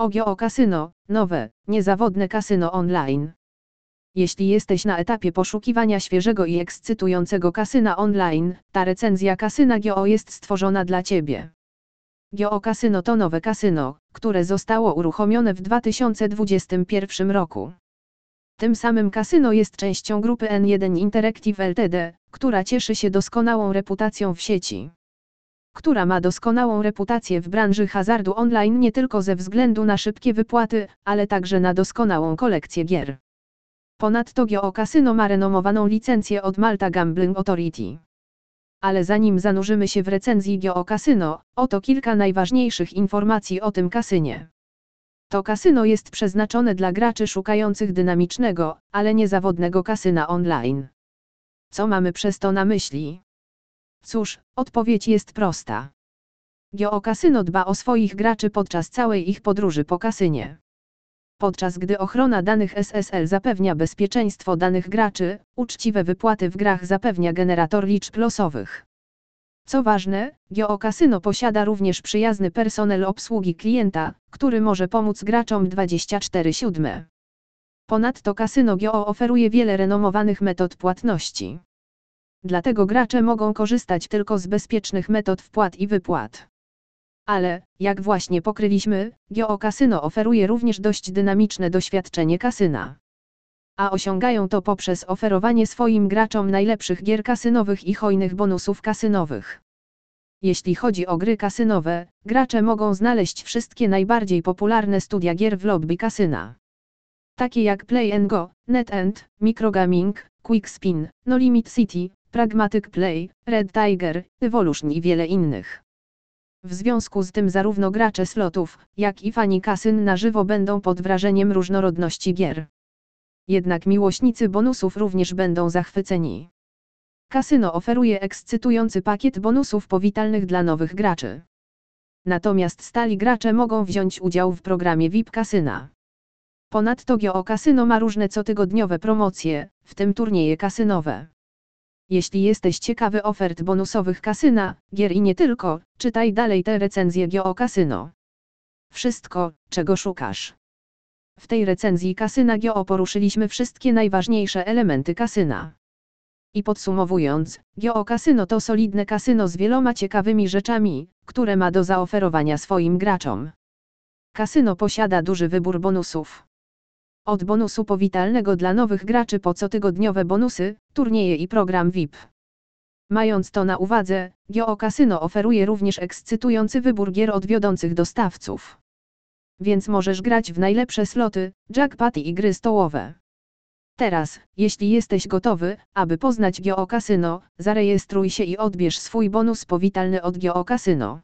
OGO Kasyno, nowe, niezawodne kasyno online. Jeśli jesteś na etapie poszukiwania świeżego i ekscytującego kasyna online, ta recenzja kasyna GO jest stworzona dla Ciebie. GO Kasyno to nowe kasyno, które zostało uruchomione w 2021 roku. Tym samym kasyno jest częścią grupy N1 Interactive Ltd., która cieszy się doskonałą reputacją w sieci która ma doskonałą reputację w branży hazardu online nie tylko ze względu na szybkie wypłaty, ale także na doskonałą kolekcję gier. Ponadto Geo Casino ma renomowaną licencję od Malta Gambling Authority. Ale zanim zanurzymy się w recenzji Geo Casino, oto kilka najważniejszych informacji o tym kasynie. To kasyno jest przeznaczone dla graczy szukających dynamicznego, ale niezawodnego kasyna online. Co mamy przez to na myśli? Cóż, odpowiedź jest prosta. Geokasyno dba o swoich graczy podczas całej ich podróży po kasynie. Podczas gdy ochrona danych SSL zapewnia bezpieczeństwo danych graczy, uczciwe wypłaty w grach zapewnia generator liczb losowych. Co ważne, Geokasyno posiada również przyjazny personel obsługi klienta, który może pomóc graczom 24/7. Ponadto kasyno Geo oferuje wiele renomowanych metod płatności. Dlatego gracze mogą korzystać tylko z bezpiecznych metod wpłat i wypłat. Ale, jak właśnie pokryliśmy, GeoCasino oferuje również dość dynamiczne doświadczenie kasyna. A osiągają to poprzez oferowanie swoim graczom najlepszych gier kasynowych i hojnych bonusów kasynowych. Jeśli chodzi o gry kasynowe, gracze mogą znaleźć wszystkie najbardziej popularne studia gier w lobby kasyna. Takie jak Play Go, NetEnt, Microgaming, Quickspin, No Limit City, Pragmatic Play, Red Tiger, Evolution i wiele innych. W związku z tym zarówno gracze slotów, jak i fani kasyn na żywo będą pod wrażeniem różnorodności gier. Jednak miłośnicy bonusów również będą zachwyceni. Kasyno oferuje ekscytujący pakiet bonusów powitalnych dla nowych graczy. Natomiast stali gracze mogą wziąć udział w programie VIP Kasyna. Ponadto Geo Kasyno ma różne cotygodniowe promocje, w tym turnieje kasynowe. Jeśli jesteś ciekawy ofert bonusowych kasyna, gier i nie tylko, czytaj dalej te recenzje Geo Kasyno. Wszystko, czego szukasz. W tej recenzji kasyna Geo poruszyliśmy wszystkie najważniejsze elementy kasyna. I podsumowując, Geo Kasyno to solidne kasyno z wieloma ciekawymi rzeczami, które ma do zaoferowania swoim graczom. Kasyno posiada duży wybór bonusów. Od bonusu powitalnego dla nowych graczy po cotygodniowe bonusy, turnieje i program VIP. Mając to na uwadze, GeoCasino oferuje również ekscytujący wybór gier od wiodących dostawców. Więc możesz grać w najlepsze sloty, jackpoty i gry stołowe. Teraz, jeśli jesteś gotowy, aby poznać GeoCasino, zarejestruj się i odbierz swój bonus powitalny od GeoCasino.